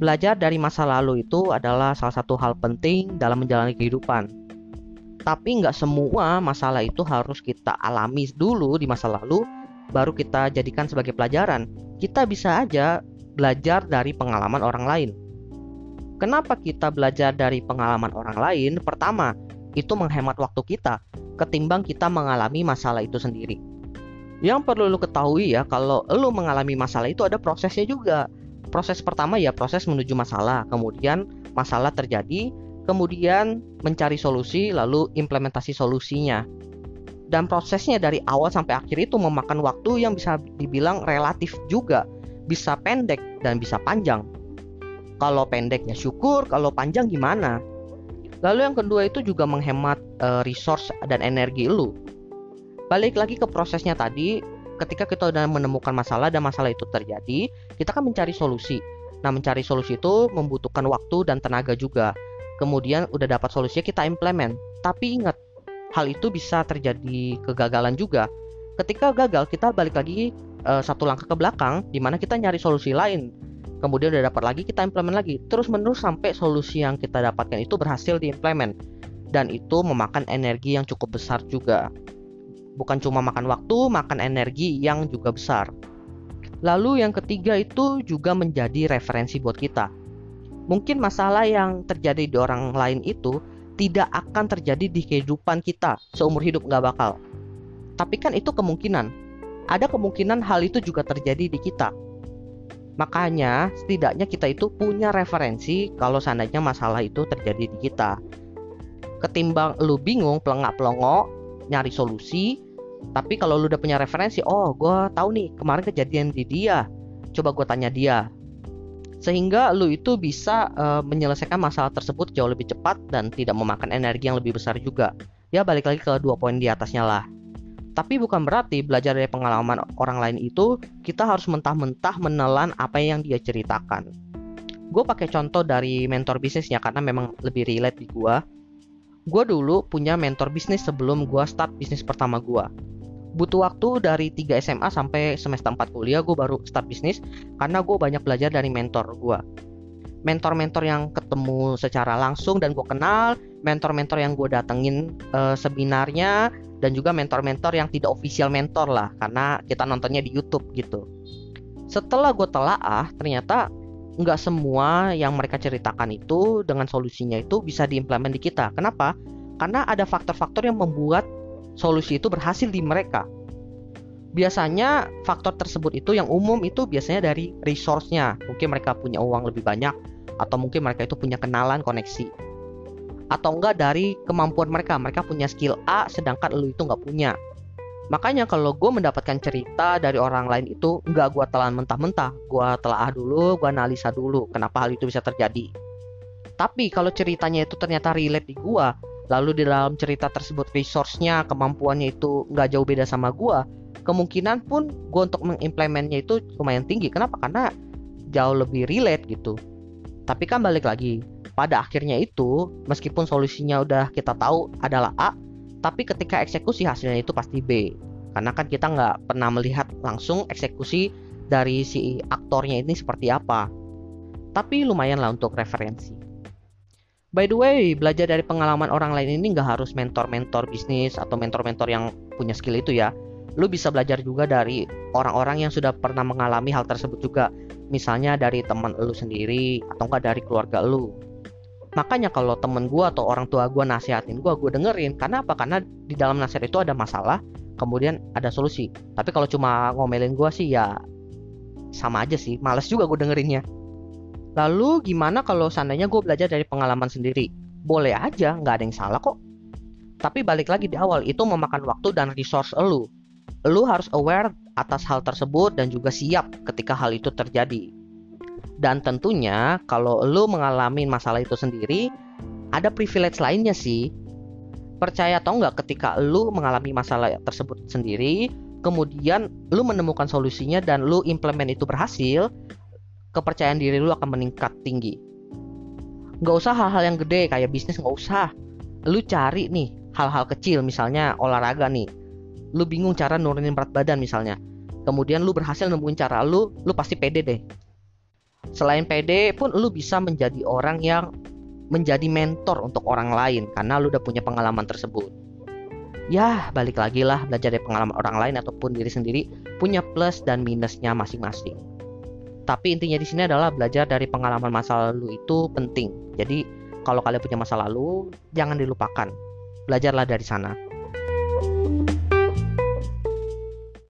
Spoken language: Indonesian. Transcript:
Belajar dari masa lalu itu adalah salah satu hal penting dalam menjalani kehidupan. Tapi nggak semua masalah itu harus kita alami dulu di masa lalu, baru kita jadikan sebagai pelajaran. Kita bisa aja belajar dari pengalaman orang lain. Kenapa kita belajar dari pengalaman orang lain? Pertama, itu menghemat waktu kita ketimbang kita mengalami masalah itu sendiri. Yang perlu lu ketahui ya, kalau lu mengalami masalah itu ada prosesnya juga proses pertama ya proses menuju masalah, kemudian masalah terjadi, kemudian mencari solusi, lalu implementasi solusinya. Dan prosesnya dari awal sampai akhir itu memakan waktu yang bisa dibilang relatif juga, bisa pendek dan bisa panjang. Kalau pendek ya syukur, kalau panjang gimana? Lalu yang kedua itu juga menghemat uh, resource dan energi lu. Balik lagi ke prosesnya tadi, ketika kita sudah menemukan masalah dan masalah itu terjadi, kita kan mencari solusi. Nah, mencari solusi itu membutuhkan waktu dan tenaga juga. Kemudian udah dapat solusinya kita implement. Tapi ingat, hal itu bisa terjadi kegagalan juga. Ketika gagal, kita balik lagi uh, satu langkah ke belakang, di mana kita nyari solusi lain. Kemudian udah dapat lagi, kita implement lagi. Terus menerus sampai solusi yang kita dapatkan itu berhasil diimplement. Dan itu memakan energi yang cukup besar juga bukan cuma makan waktu, makan energi yang juga besar. Lalu yang ketiga itu juga menjadi referensi buat kita. Mungkin masalah yang terjadi di orang lain itu tidak akan terjadi di kehidupan kita seumur hidup nggak bakal. Tapi kan itu kemungkinan. Ada kemungkinan hal itu juga terjadi di kita. Makanya setidaknya kita itu punya referensi kalau seandainya masalah itu terjadi di kita. Ketimbang lu bingung pelengak-pelongok nyari solusi, tapi kalau lu udah punya referensi, oh gue tahu nih kemarin kejadian di dia, coba gue tanya dia. Sehingga lu itu bisa uh, menyelesaikan masalah tersebut jauh lebih cepat dan tidak memakan energi yang lebih besar juga. Ya balik lagi ke dua poin di atasnya lah. Tapi bukan berarti belajar dari pengalaman orang lain itu kita harus mentah-mentah menelan apa yang dia ceritakan. Gue pakai contoh dari mentor bisnisnya karena memang lebih relate di gue. Gue dulu punya mentor bisnis sebelum gue start bisnis pertama gue butuh waktu dari 3 SMA sampai semester 4 kuliah gue baru start bisnis karena gue banyak belajar dari mentor gue mentor-mentor yang ketemu secara langsung dan gue kenal mentor-mentor yang gue datengin uh, seminarnya dan juga mentor-mentor yang tidak official mentor lah karena kita nontonnya di YouTube gitu. Setelah gue telaah ternyata nggak semua yang mereka ceritakan itu dengan solusinya itu bisa diimplement di kita kenapa karena ada faktor-faktor yang membuat solusi itu berhasil di mereka. Biasanya faktor tersebut itu yang umum itu biasanya dari resource-nya. Mungkin mereka punya uang lebih banyak atau mungkin mereka itu punya kenalan koneksi. Atau enggak dari kemampuan mereka. Mereka punya skill A sedangkan lu itu nggak punya. Makanya kalau gue mendapatkan cerita dari orang lain itu nggak gue telan mentah-mentah. Gue telah dulu, gue analisa dulu kenapa hal itu bisa terjadi. Tapi kalau ceritanya itu ternyata relate di gue, lalu di dalam cerita tersebut resource-nya kemampuannya itu nggak jauh beda sama gua kemungkinan pun gua untuk mengimplementnya itu lumayan tinggi kenapa karena jauh lebih relate gitu tapi kan balik lagi pada akhirnya itu meskipun solusinya udah kita tahu adalah A tapi ketika eksekusi hasilnya itu pasti B karena kan kita nggak pernah melihat langsung eksekusi dari si aktornya ini seperti apa tapi lumayan lah untuk referensi By the way, belajar dari pengalaman orang lain ini nggak harus mentor-mentor bisnis atau mentor-mentor yang punya skill itu ya. Lu bisa belajar juga dari orang-orang yang sudah pernah mengalami hal tersebut juga. Misalnya dari teman lu sendiri atau enggak dari keluarga lu. Makanya kalau temen gue atau orang tua gue nasihatin gue, gue dengerin. Karena apa? Karena di dalam nasihat itu ada masalah, kemudian ada solusi. Tapi kalau cuma ngomelin gue sih ya sama aja sih. Males juga gue dengerinnya. Lalu gimana kalau seandainya gue belajar dari pengalaman sendiri? Boleh aja, nggak ada yang salah kok. Tapi balik lagi di awal, itu memakan waktu dan resource elu. Elu harus aware atas hal tersebut dan juga siap ketika hal itu terjadi. Dan tentunya kalau elu mengalami masalah itu sendiri, ada privilege lainnya sih. Percaya atau enggak ketika elu mengalami masalah tersebut sendiri, kemudian lu menemukan solusinya dan lu implement itu berhasil, kepercayaan diri lu akan meningkat tinggi. Gak usah hal-hal yang gede kayak bisnis gak usah. Lu cari nih hal-hal kecil misalnya olahraga nih. Lu bingung cara nurunin berat badan misalnya. Kemudian lu berhasil nemuin cara lu, lu pasti pede deh. Selain pede pun lu bisa menjadi orang yang menjadi mentor untuk orang lain karena lu udah punya pengalaman tersebut. Ya balik lagi lah belajar dari pengalaman orang lain ataupun diri sendiri punya plus dan minusnya masing-masing. Tapi intinya di sini adalah belajar dari pengalaman masa lalu itu penting. Jadi kalau kalian punya masa lalu jangan dilupakan. Belajarlah dari sana